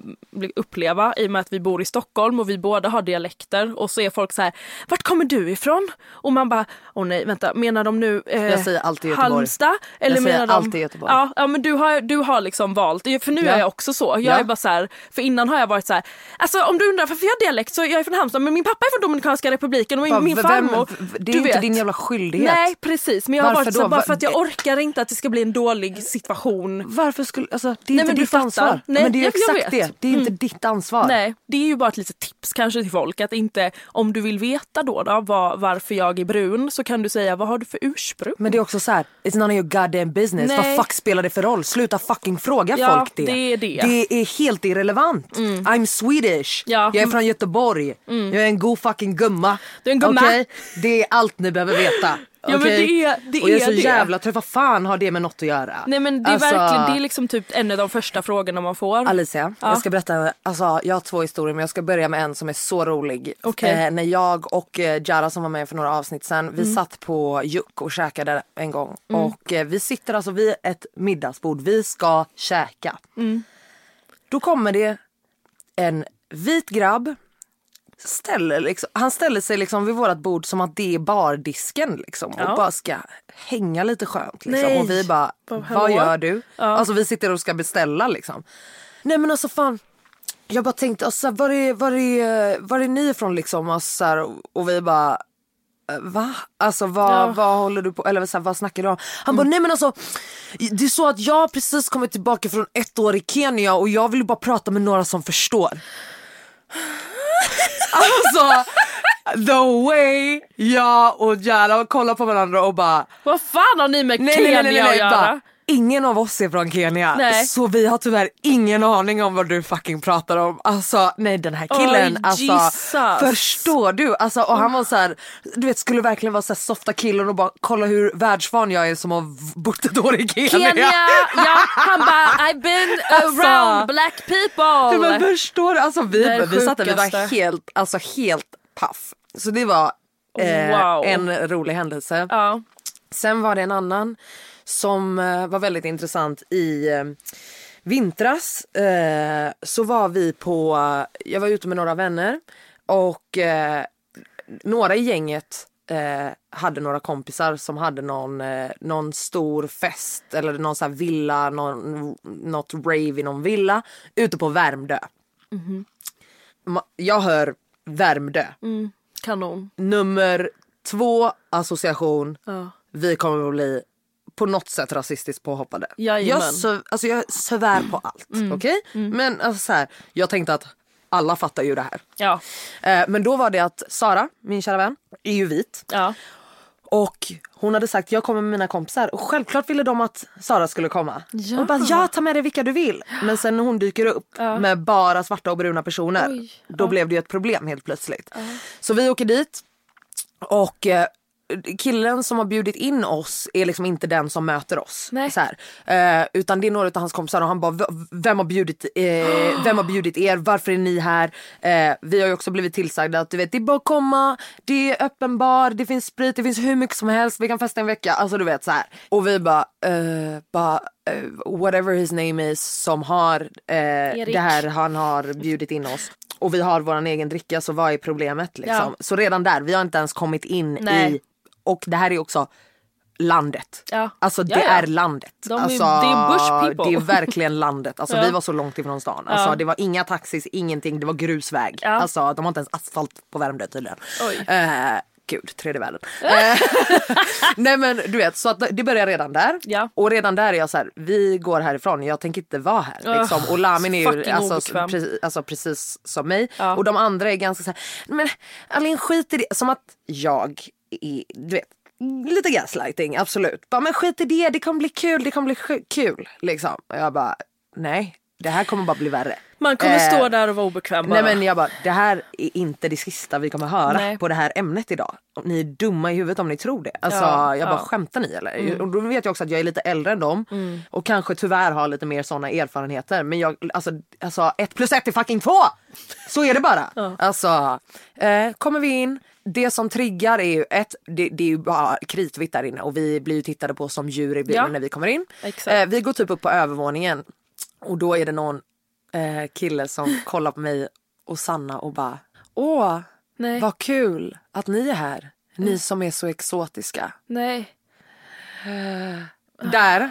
uppleva i och med att vi bor i Stockholm och vi båda har dialekter och så är folk så här, vart kommer du ifrån? Och man bara, åh nej vänta, menar de nu eh, Jag säger alltid Göteborg. Halmstad? Eller Jag säger menar de, alltid Göteborg. Ja, ja men du har, du har liksom valt, för nu Ja. är jag också så. Jag Ja. är bara så här, för innan har jag varit så här, alltså om du undrar varför jag har dialekt så jag är från Halmstad men min pappa är från Dominikanska republiken och min, farmor. det är inte vet. din jävla skyldighet. Nej precis men jag har Varför varit så här, bara för att jag orkar inte att det ska bli en dålig situation. Varför skulle, alltså det är Nej, inte ditt ansvar. Nej, men det är ju jag- jag exakt vet. det, det är inte Mm. ditt ansvar. Nej, det är ju bara ett litet tips kanske till folk att inte, om du vill veta då, då var, varför jag är brun så kan du säga vad har du för ursprung? Men det är också så här, it's none of your goddamn business. Nej. Vad fuck spelar det för roll? Sluta fucking fråga Ja, folk det. det är det. Det är helt irrelevant. I'm Swedish. Ja. Jag är från Göteborg. Jag är en god fucking gumma. Du är en gumma. Okej? Det är allt ni behöver veta. Ja, men Okej? det är- det Och jag är så det. jävla trött. Vad fan har det med något att göra? Nej men det är Alltså- verkligen, det är liksom typ en av de första frågorna man får. Alicia, Ja. jag ska berätta, alltså jag har två historier men jag ska börja med en som är så rolig. Okej. Eh, när jag och eh, Jara som var med för några avsnitt sen, Mm. vi satt på Juck och käkade en gång. Och eh, vi sitter alltså vid ett middagsbord, vi ska käka. Mm. Då kommer det en vit grabb, ställer liksom, han ställer sig liksom vid vårt bord som att det är bardisken liksom Ja. och bara ska hänga lite skönt. Liksom. Och vi bara, vad gör du? Ja. Alltså vi sitter och ska beställa liksom. Nej men alltså fan. Jag bara tänkte, alltså, var, är, var, är, var är ni ifrån liksom? Och, så här, och vi bara, va? Alltså vad, Ja. vad håller du på, eller så här, vad snackar du om? Han bara, nej men alltså det är så att jag precis kommit tillbaka från ett år i Kenya och jag vill bara prata med några som förstår. alltså the way jag och Jana kollar på varandra och bara Vad fan har ni med nej, Kenya nej, nej, nej, nej, att göra? bara, Ingen av oss är från Kenya Nej. så vi har tyvärr ingen aning om vad du fucking pratar om. Alltså nej den här killen, Oj, alltså Jesus. förstår du? Alltså, och han var så här, du vet skulle verkligen vara så här softa killen och bara kolla hur världsvan jag är som har bott ett år i Kenya. Kenya, ja han bara I've been Alltså. around black Ja, people. men förstår du? Alltså, vi, vi satt där, vi var helt, alltså, helt paff. Så det var eh, Wow. en rolig händelse. Ja. Sen var det en annan som eh, var väldigt intressant i eh, vintras. Eh, så var vi på, jag var ute med några vänner och eh, några i gänget eh, hade några kompisar som hade någon, någon stor fest eller någon sån villa, någon, något rave i någon villa ute på Värmdö. Ma- Jag hör Värmdö. Kanon. Nummer två association. Ja. Vi kommer att bli på något sätt rasistiskt påhoppade. Jajamän. Jag, alltså jag svär på allt. Okej? Men alltså så här, jag tänkte att alla fattar ju det här. Ja. Eh, men då var det att Sara, min kära vän, är ju vit. Ja. Och hon hade sagt jag kommer med mina kompisar och självklart ville de att Sara skulle komma. Ja. Och bara ja ta med dig vilka du vill. Men sen när hon dyker upp med bara svarta och bruna personer Oj. då blev det ju ett problem helt plötsligt. Så vi åker dit och eh, killen som har bjudit in oss är liksom inte den som möter oss. Nej. Så här. Eh, utan det är några av hans kompisar och han bara "V- vem har bjudit, eh, vem har bjudit er, varför är ni här? Eh, vi har ju också blivit tillsagda att du vet det är bara att komma, det är öppen bar, det finns sprit, det finns hur mycket som helst, vi kan festa en vecka. Alltså du vet så här. Och vi bara, eh, bara eh, whatever his name is som har eh, det här han har bjudit in oss. Och vi har våran egen dricka så vad är problemet liksom? Ja. Så redan där, vi har inte ens kommit in Nej. i och det här är också landet. Ja. Alltså det Ja, ja. är landet. De är- alltså, det är bush people. Det är verkligen landet. Alltså vi var så långt ifrån stan. Alltså. Det var inga taxis, ingenting. Det var grusväg. Ja. Alltså de har inte ens asfalt på Värmdö tydligen. Oj. Eh, gud, tredje världen. Eh, Nej men du vet, så att det börjar redan där. Ja. Och redan där är jag så här, vi går härifrån, jag tänker inte vara här. Liksom. Och Lamin är ju alltså, precis, alltså precis som mig. Ja. Och de andra är ganska så här, men Alin skit i det. Som att jag är, du vet, lite gaslighting absolut. Bara, men skit i det, det kommer bli kul, det kommer bli kul. Liksom. Och jag bara, nej det här kommer bara bli värre. Man kommer Eh, stå där och vara obekväm bara. Nej men jag bara, det här är inte det sista vi kommer höra Nej. på det här ämnet idag. Ni är dumma i huvudet om ni tror det. Alltså Ja, jag bara, ja. Mm. skämtar ni eller? Och då vet jag också att jag är lite äldre än dem. Och kanske tyvärr har lite mer såna erfarenheter. Men jag, alltså, alltså ett plus ett är fucking två! Så är det bara. Alltså, eh, kommer vi in. Det som triggar är ju ett, det, det är ju bara kritvitt där inne och vi blir ju tittade på som djur i bilen Ja. när vi kommer in. Eh, vi går typ upp på övervåningen och då är det någon eh, kille som kollar på mig och Sanna och bara Åh, Nej. vad kul att ni är här. Ni som är så exotiska. Nej. Där,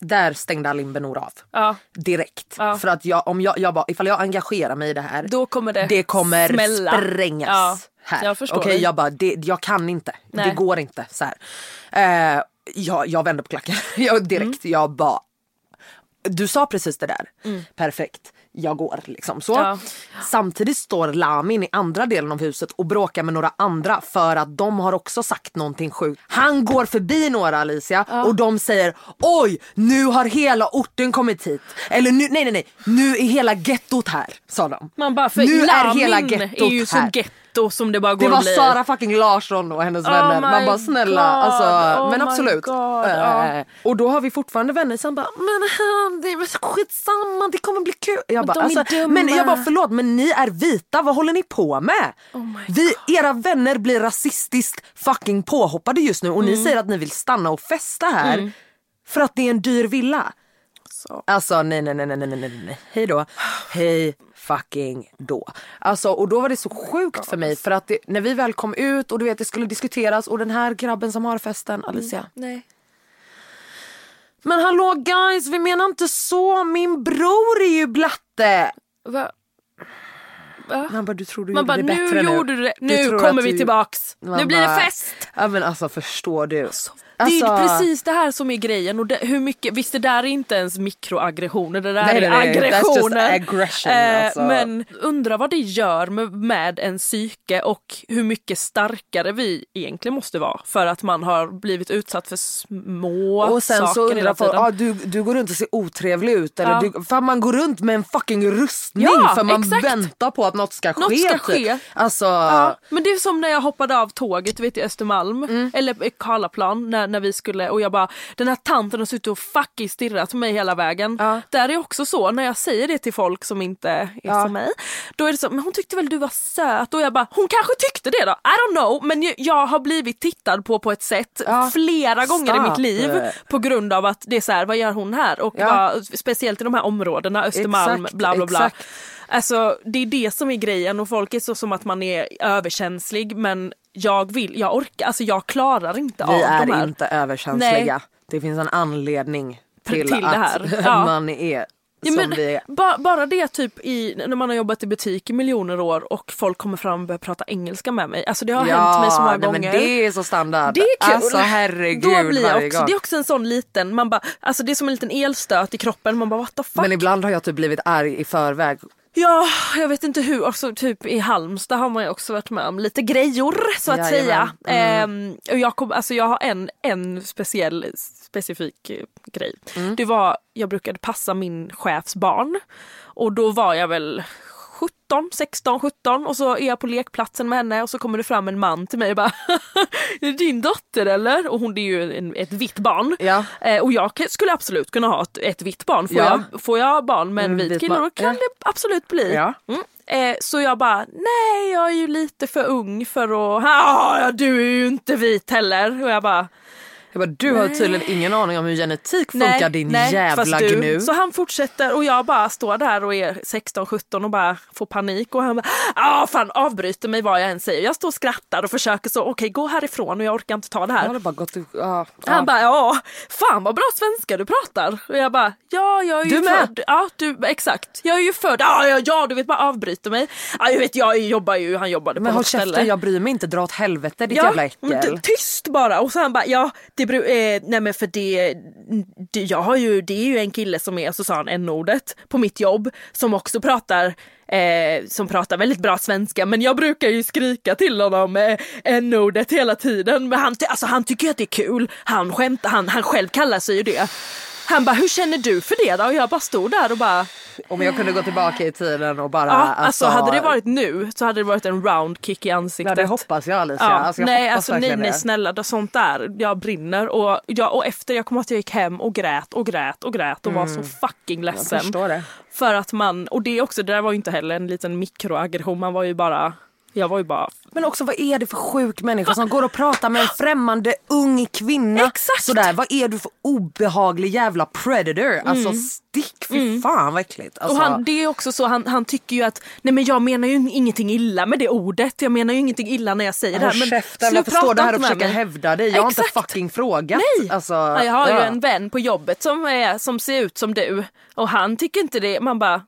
där stängde Alin Benor av. Ja. Direkt. Ja. För att jag, om jag, jag bara, ifall jag engagerar mig i det här. Då kommer det det kommer smälla. sprängas Ja, här. jag förstår dig. jag bara, det, jag kan inte. Det Nej. går inte. Så här. Eh, jag, jag vände på klacken jag, direkt. Mm. Jag bara, du sa precis det där. Perfekt. Jag går liksom så. Ja. Samtidigt står Lamin i andra delen av huset och bråkar med några andra för att de har också sagt någonting sjukt. Han går förbi några Alicia och de säger oj nu har hela orten kommit hit. Eller nu, nej nej nej, nu är hela gettot här sa de. Man bara, för nu är Lamin hela gettot är ju så här. Getto som det bara går Det var. Sara fucking Larsson och hennes Oh vänner. Man bara snälla, God, alltså, oh men absolut. Ja. Och då har vi fortfarande vänner som bara, men det är skitsamma, det kommer bli kul. Jag bara, alltså, men jag bara förlåt men ni är vita, vad håller ni på med? Oh vi, era vänner blir rasistiskt fucking påhoppade just nu och Mm. ni säger att ni vill stanna och festa här för att det är en dyr villa. Så. Alltså nej nej nej nej nej nej. Hej då. Hej fucking då. Alltså och då var det så sjukt för mig för att det, när vi väl kom ut och du vet det skulle diskuteras och den här grabben som har festen Alicia. Nej. Men hallå guys vi menar inte så min bror är ju blatte. Va? Va? Bara du tror du Man gjorde bara, det nu bättre nu. gjorde du det. Du Nu tror kommer vi du- tillbaks. Man Nu blir det bara- fest. Ja men alltså förstår du. Det är Alltså- precis det här som är grejen. Och det, hur mycket, visst det där är inte ens mikroaggressioner, det där Nej, är nej, aggressioner. aggression, Eh, alltså. Men undrar vad det gör med, med en psyke och hur mycket starkare vi egentligen måste vara för att man har blivit utsatt för små Och sen saker så undrar folk, ah, du, du går runt och ser otrevlig ut. Eller Ja. du, för man går runt med en fucking rustning Ja, för man exakt. väntar på att något ska Något ske. ska typ. ske. Alltså, Ja, men det är som när jag hoppade av tåget vet, i Östermalm, Mm. eller i Karlaplan när, när vi skulle och jag bara den här tanten har suttit och fucking stirrat på mig hela vägen. Ja. Där är också så när jag säger det till folk som inte är Ja. som mig. Då är det så, men hon tyckte väl du var söt och jag bara hon kanske tyckte det då, I don't know men jag, har blivit tittad på på ett sätt Ja. flera gånger i Stop. mitt liv på grund av att det är så här, vad gör hon här? Och vad, speciellt i de här områdena, Östermalm, Exakt, bla bla bla. exakt. Alltså det är det som är grejen och folk är så som att man är överkänslig men jag vill, jag orkar, alltså jag klarar inte av vi de här. är inte överkänsliga. Det finns en anledning till, Till att. Ja. man är Ja, men, vi ba, bara det typ i, när man har jobbat i butik i miljoner år och folk kommer fram och börjar prata engelska med mig. Alltså det har hänt mig så många nej, gånger. Men det är så standard. Det är kul. Alltså herregud Då blir jag också, gång. det är också en sån liten, man bara, alltså det är som en liten elstöt i kroppen. Man bara what the fuck. Men ibland har jag typ blivit arg i förväg. Ja, jag vet inte hur. Också typ i Halmstad har man ju också varit med om lite grejor så att Jajamän. säga. Mm. Ehm, och jag, kom, alltså jag har en, en speciell specifik eh, grej. Mm. Det var, jag brukade passa min chefs barn och då var jag väl 17, 16, 17 och så är jag på lekplatsen med henne och så kommer det fram en man till mig och bara Är det din dotter eller? Och hon är ju en, ett vitt barn. Ja. Eh, och jag skulle absolut kunna ha ett, ett vitt barn. Får, Ja. jag, får jag barn med en Mm, vit vit kille då kan ja. det absolut bli. Ja. Mm. Eh, så jag bara, nej jag är ju lite för ung för att, "Ah, ja du är ju inte vit heller. Och jag bara, Jag bara, du har tydligen ingen aning om hur genetik funkar nej, din nej, jävla du. gnu. Så han fortsätter och jag bara står där och är 16-17 och bara får panik och han bara, ah fan avbryter mig vad jag än säger. Jag står och skrattar och försöker så, okej gå härifrån och jag orkar inte ta det här. Hade bara gått, ja, ja. Han bara ja, fan vad bra svenska du pratar. Och jag bara ja jag är ju Du med? född. Ja du, exakt. Jag är ju född. Ja, ja, ja du vet bara avbryter mig. Ja, jag vet jag jobbar ju, han jobbade på Men håll ställe. käften, jag bryr mig inte, dra åt helvete ditt jävla men äckel. ty- tyst bara. Och han bara ja, det eh, nej men för det, det, jag har ju, det är ju en kille som är, så sa han n-ordet på mitt jobb som också pratar Eh, som pratar väldigt bra svenska men jag brukar ju skrika till honom eh, n-ordet hela tiden. Men han, alltså, han tycker att det är kul. Han skämtar, han, han själv kallar sig ju det. Han bara, hur känner du för det då? Och jag bara stod där och bara, Om jag kunde gå tillbaka i tiden och bara... ja, alltså, hade det varit nu så hade det varit en round kick i Ja, ansiktet. det hoppas jag Alicia. Ja, Alltså, jag nej alltså nej, nej snälla det, sånt där, jag brinner och, jag, och efter jag kom att jag gick hem och grät och grät och grät och var så fucking Jag ledsen. För att man, och det också, det där var ju inte heller en liten mikroaggression, man var ju bara, jag var ju bara Men också vad är det för sjuk människa som går och pratar med en främmande ung kvinna? Exakt. Sådär, vad är du för obehaglig jävla predator? Alltså stick, fy fan vad äckligt. Alltså, Och han, det är också så, han, han tycker ju att nej men jag menar ju ingenting illa med det ordet, jag menar ju ingenting illa när jag säger det här. Men käften, varför står du här och försöker hävda dig? Jag har inte fucking frågat. Nej! Alltså, Ja, jag har ju ja. en vän på jobbet som, är, som ser ut som du och han tycker inte det. Man bara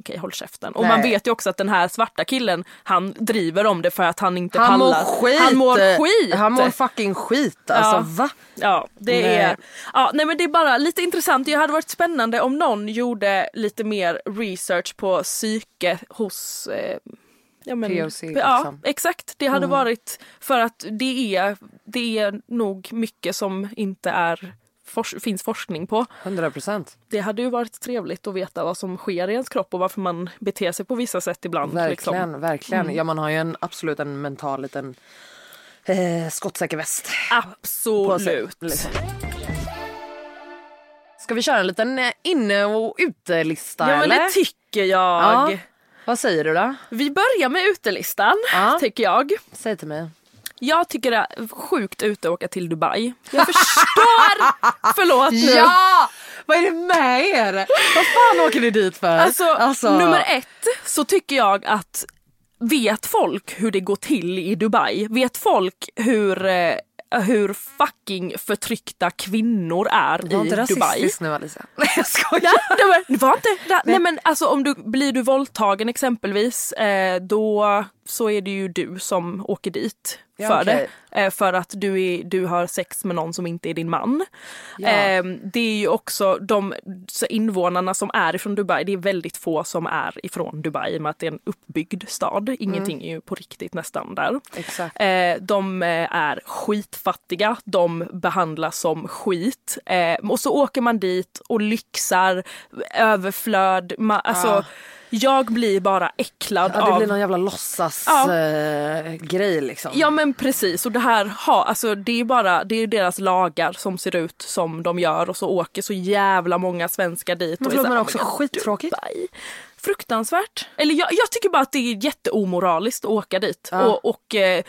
okej håll käften. Och Nej. man vet ju också att den här svarta killen han driver om det för att han inte Han mår pallar. skit! Han mår skit! Han mår fucking skit. Alltså Ja. va? Ja, det Nej. är, ja, nej men det är bara lite intressant. Det hade varit spännande om någon gjorde lite mer research på psyke hos eh, ja, men, POC, Ja, liksom. exakt. Det hade varit för att det är, det är nog mycket som inte är fors- finns forskning på. 100 procent. Det hade ju varit trevligt att veta vad som sker i ens kropp och varför man beter sig på vissa sätt ibland. Verkligen, Liksom. verkligen. Ja man har ju en absolut en mental liten eh, skottsäker väst. sig, Absolut. liksom. Ska vi köra en liten eh, inne och utelista Ja men eller? det tycker jag. Ja. Vad säger du då? Vi börjar med utelistan, Ja. tycker jag. Säg till mig. Jag tycker det är sjukt ute att åka till Dubai. Jag förstår! Förlåt nu. Ja! Vad är det med er? Vad fan åker ni dit för? Alltså, nummer ett så tycker jag att vet folk hur det går till i Dubai? Vet folk hur, eh, hur fucking förtryckta kvinnor är Var i inte Dubai? rasistisk nu Alicia? Nej jag skojar. Ja, det var, var inte, nej men alltså om du blir du våldtagen exempelvis eh, då så är det ju du som åker dit Ja, för okej. det. Eh, för att du, är, du har sex med någon som inte är din man. Ja. Eh, det är ju också de invånarna som är ifrån Dubai, det är väldigt få som är ifrån Dubai i och med att det är en uppbyggd stad. Ingenting är ju på riktigt nästan där. Exakt. Eh, de eh, är skitfattiga, de behandlas som skit. Och så åker man dit och lyxar, överflöd. Alltså, Ah. Jag blir bara äcklad Ja, det av... blir någon jävla låtsas Ja. eh, grej liksom. Ja men precis och det här har, alltså det är bara, det är deras lagar som ser ut som de gör och så åker så jävla många svenskar dit. Men förlåt, men också "Men skittråkigt." Fruktansvärt. Eller jag, jag tycker bara att det är jätteomoraliskt att åka dit Ja. och, och eh,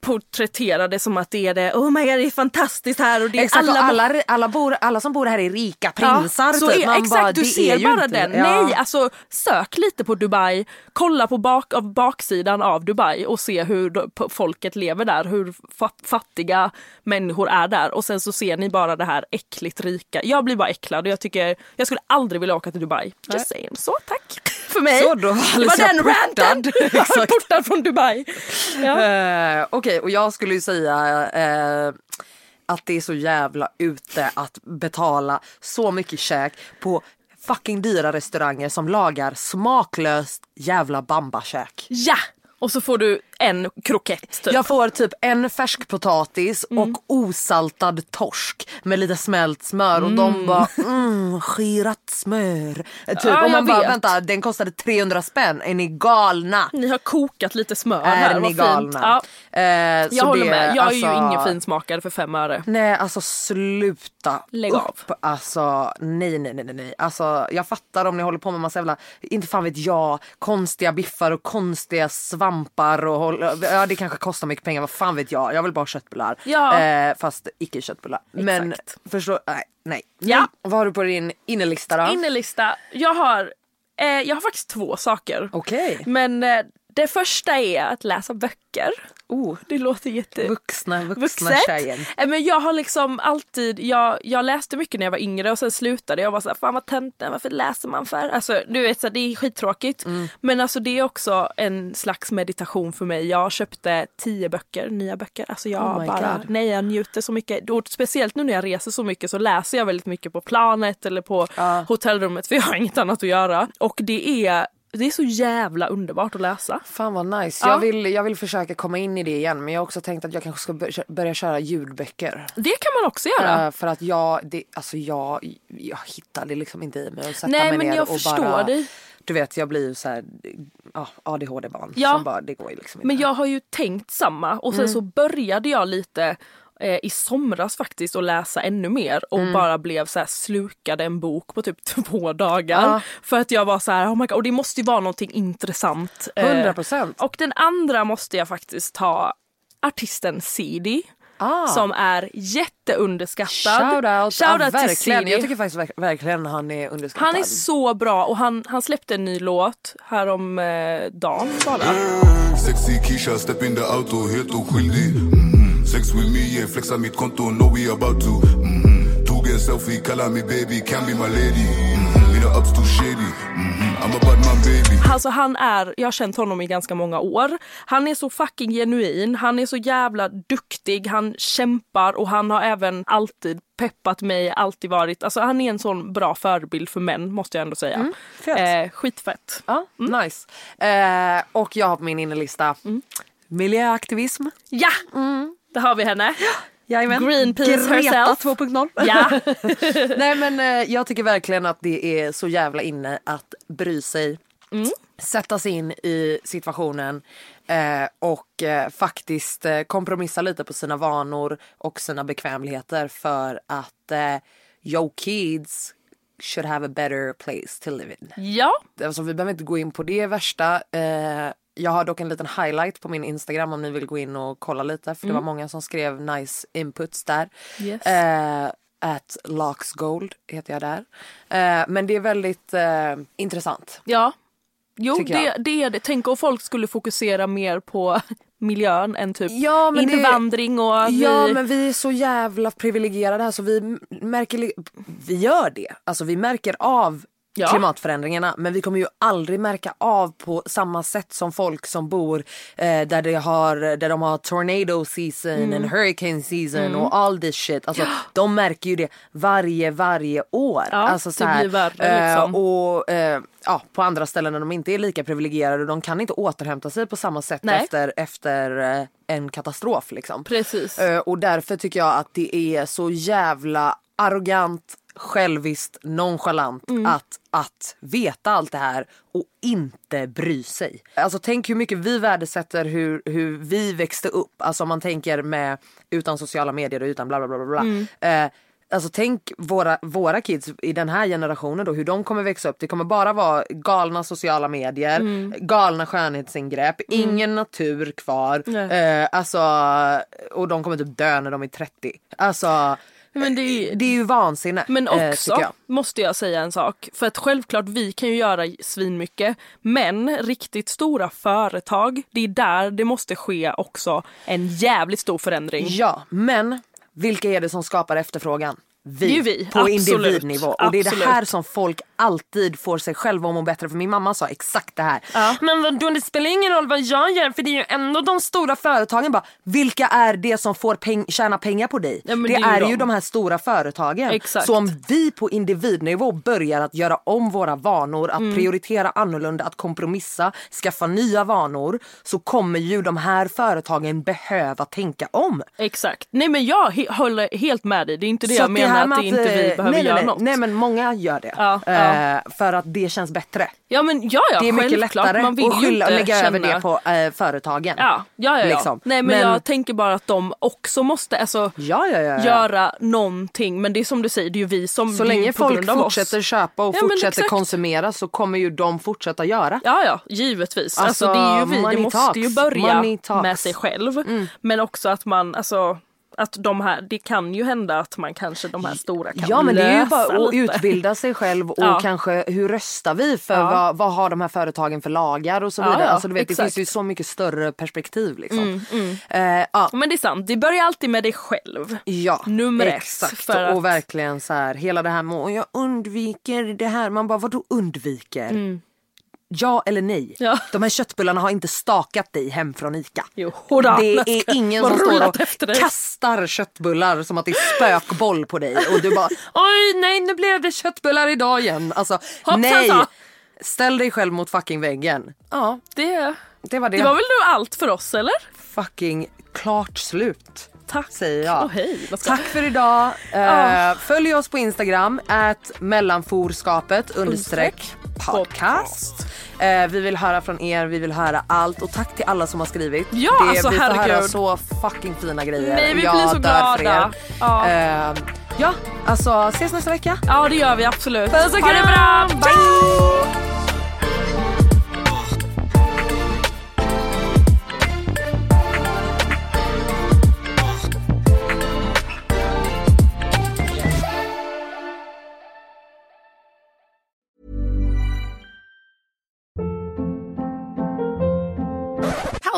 porträttera det som att det är det, oh my god det är fantastiskt här och det Exakt, alla, alla, alla, alla, bor, alla som bor här är rika prinsar. så typ. är, exakt, bara, du ser bara inte- den. Ja. Nej, alltså sök lite på Dubai, kolla på bak, av baksidan av Dubai och se hur folket lever där, hur fat, fattiga människor är där och sen så ser ni bara det här äckligt rika. Jag blir bara äcklad och jag tycker, jag skulle aldrig vilja åka till Dubai. Just saying. Så tack för mig. Så, då var det var Alicia den ranten. portad. Exakt. portad från Dubai. Ja. Eh, Okej, och jag skulle ju säga eh, att det är så jävla ute att betala så mycket käk på fucking dyra restauranger som lagar smaklöst jävla bambakäk. ja! Och så får du en krokett typ. Jag får typ en färskpotatis Mm. och osaltad torsk med lite smält smör och de bara mm, skirat smör. Typ. Ja, och man bara vet. vänta den kostade 300 spänn, är ni galna? Ni har kokat lite smör här, Är vad ni fint. galna? Ja, Eh, jag håller det, med, jag är ju alltså- ingen finsmakare för fem öre. Nej alltså sluta Lägg av. upp. Alltså nej nej nej nej, nej. Alltså jag fattar om ni håller på med massa jävla, inte fan vet jag, konstiga biffar och konstiga svampar och håll, ja det kanske kostar mycket pengar, vad fan vet jag. Jag vill bara ha köttbullar. Ja. Eh, fast icke köttbullar. Men förstå, nej nej. Ja. Vad har du på din innelista då? Innelista, jag har, eh, jag har faktiskt två saker. Okej. Men eh, det första är att läsa böcker. Oh, Det låter jätte... vuxna, vuxna tjejen. Eh, Men jag har liksom alltid, jag, jag läste mycket när jag var yngre och sen slutade jag var såhär, fan vad töntigt, varför läser man för? Alltså du vet så här, det är skittråkigt. Mm. Men alltså det är också en slags meditation för mig. Jag köpte tio böcker, nya böcker. Alltså jag Oh bara, God. nej jag njuter så mycket. Och speciellt nu när jag reser så mycket så läser jag väldigt mycket på planet eller på Ja. hotellrummet för jag har inget annat att göra. Och det är, det är så jävla underbart att läsa. Fan vad nice. Ja. Jag, vill, jag vill försöka komma in i det igen men jag har också tänkt att jag kanske ska bör- börja köra ljudböcker. Det kan man också göra. Eh, för att jag, det, alltså jag, jag hittar det liksom inte i mig att sätta Nej, mig men ner jag och förstår bara, dig. Du vet jag blir ju så här, ja, ADHD-barn Ja. som bara, det går liksom inte. Men jag har ju tänkt samma och Mm. sen så började jag lite eh, i somras faktiskt att läsa ännu mer och Mm. bara blev så här slukade en bok på typ två dagar. Ja. För att jag var så här, oh my God, och det måste ju vara någonting intressant. Eh, 100%. och den andra måste jag faktiskt ta artisten Sidi. Ah. Som är jätteunderskattad. Shout out, Shout ja, verkligen. Sidi. Jag tycker faktiskt verk- verkligen han är underskattad. Han är så bra och han, han släppte en ny låt härom eh, dagen bara. Sexy Keisha, step in the auto, helt oskyldig mm Sex with me, yeah, flexa mitt konto, know we about to mm Tog en selfie, kalla me baby, can be my lady mm Mina ups too shady, mm I'm about my baby Alltså han är, jag har känt honom i ganska många år. Han är så fucking genuin, han är så jävla duktig, han kämpar och han har även alltid peppat mig, alltid varit, alltså han är en sån bra förebild för män måste jag ändå säga. Mm, fett. eh, skitfett. Ja, Mm. nice. Eh, och jag har på min innelista miljöaktivism. Ja! Där har vi henne. Jajamän. Greenpeace Greta herself. 2.0. Ja. Nej men eh, jag tycker verkligen att det är så jävla inne att bry sig. Sätta sig in i situationen eh, och eh, faktiskt eh, kompromissa lite på sina vanor och sina bekvämligheter för att eh, yo kids should have a better place to live in. ja. Alltså, vi behöver inte gå in på det värsta. Jag har dock en liten highlight på min Instagram om ni vill gå in och kolla lite. För det var många som skrev nice inputs där. Yes. Eh, at Loxgold heter jag där. Eh, men det är väldigt eh, intressant. Ja. Jo, det, det är det. Tänk om folk skulle fokusera mer på miljön än typ Ja, men det- invandring och vi... Ja men vi är så jävla privilegierade här så vi märker, vi gör det. Alltså vi märker av Ja. klimatförändringarna men vi kommer ju aldrig märka av på samma sätt som folk som bor eh, där, det har, där de har tornado season Mm. and hurricane season och all this shit. Alltså, de märker ju det varje, varje år. Ja, alltså, så här, blir värre, liksom. eh, och eh, ja, på andra ställen när de inte är lika privilegierade de kan inte återhämta sig på samma sätt Nej. efter, efter eh, en katastrof. Liksom. Precis. Eh, och därför tycker jag att det är så jävla arrogant, själviskt, nonchalant Mm. att, att veta allt det här och inte bry sig. Alltså tänk hur mycket vi värdesätter hur, hur vi växte upp. Alltså om man tänker med utan sociala medier och utan bla bla bla bla. Mm. Eh, Alltså tänk våra, våra kids i den här generationen då, hur de kommer växa upp. Det kommer bara vara galna sociala medier, Mm. galna skönhetsingrepp, ingen natur kvar. Eh, alltså, och de kommer typ dö när de är 30. Alltså, Men det är, det är ju vansinne. Men eh, också jag. måste jag säga en sak. För att självklart vi kan ju göra svinmycket. Men riktigt stora företag, det är där det måste ske också en jävligt stor förändring. Ja, men vilka är det som skapar efterfrågan? Vi, vi, på absolut. individnivå. Och det är det Absolut. här som folk alltid får sig själva att må bättre. För min mamma sa exakt det här. Ja. Men vadå, det spelar ingen roll vad jag gör för det är ju ändå de stora företagen. Bara, vilka är det som får peng- tjäna pengar på dig? Ja, det, det är är ju de. här stora företagen. Exakt. Så om vi på individnivå börjar att göra om våra vanor, att Mm. prioritera annorlunda, att kompromissa, skaffa nya vanor. Så kommer ju de här företagen behöva tänka om. Exakt. Nej men jag håller helt med dig. Det är inte det Så jag menar här att det inte vi eh, behöver nej, göra nej, något. Nej men många gör det. Ja, ja. Eh, för att det känns bättre. Ja men ja, ja det är mycket lättare Man vill att skylla inte lägga känna... över det på eh, företagen. Ja, ja, ja. ja. Liksom. Nej men, Men- jag tänker bara att de också måste alltså, Ja, ja, ja, ja. göra någonting. Men det är som du säger, det är ju vi som... Så länge folk fortsätter köpa och fortsätter konsumera så kommer ju de fortsätta göra. Ja, ja, givetvis. Alltså, Alltså, det är ju vi, det måste talks. ju börja. Mm. med sig själv. Men också att man, alltså, att de här, det kan ju hända att man kanske, de här stora kan Ja men det är ju bara att utbilda sig själv och Ja. kanske hur röstar vi för Ja. vad, vad har de här företagen för lagar och så vidare. ja, alltså, du vet, det finns ju så mycket större perspektiv liksom. Mm, Eh, ja. Men det är sant, det börjar alltid med dig själv. Ja, Nummer ett, exakt. att- Och verkligen så här, hela det här med "Åh, jag undviker det här. Man bara, vadå undviker? Ja eller nej? Ja. De här köttbullarna har inte stakat dig hem från ICA. Jo, hurra, det är ska- ingen som står och kastar köttbullar som att det är spökboll på dig och du bara oj nej nu blev det köttbullar idag igen. Alltså Hoppsan nej. Ställ dig själv mot fucking väggen. Ja, Det, det var det. det var väl nu allt för oss eller? fucking klart slut. Tack Säger jag. och hej. Tack för idag. Eh, Följ oss på Instagram, at mellanforskapet understreck podcast. Eh, vi vill höra från er, vi vill höra allt och tack till alla som har skrivit. Ja, det, alltså, vi får höra herregud. så fucking fina grejer. Nej, vi Jag blir så glada. Ja. Eh, ja, alltså ses nästa vecka. Ja det gör vi absolut. Puss och ha det kram. bra, bye!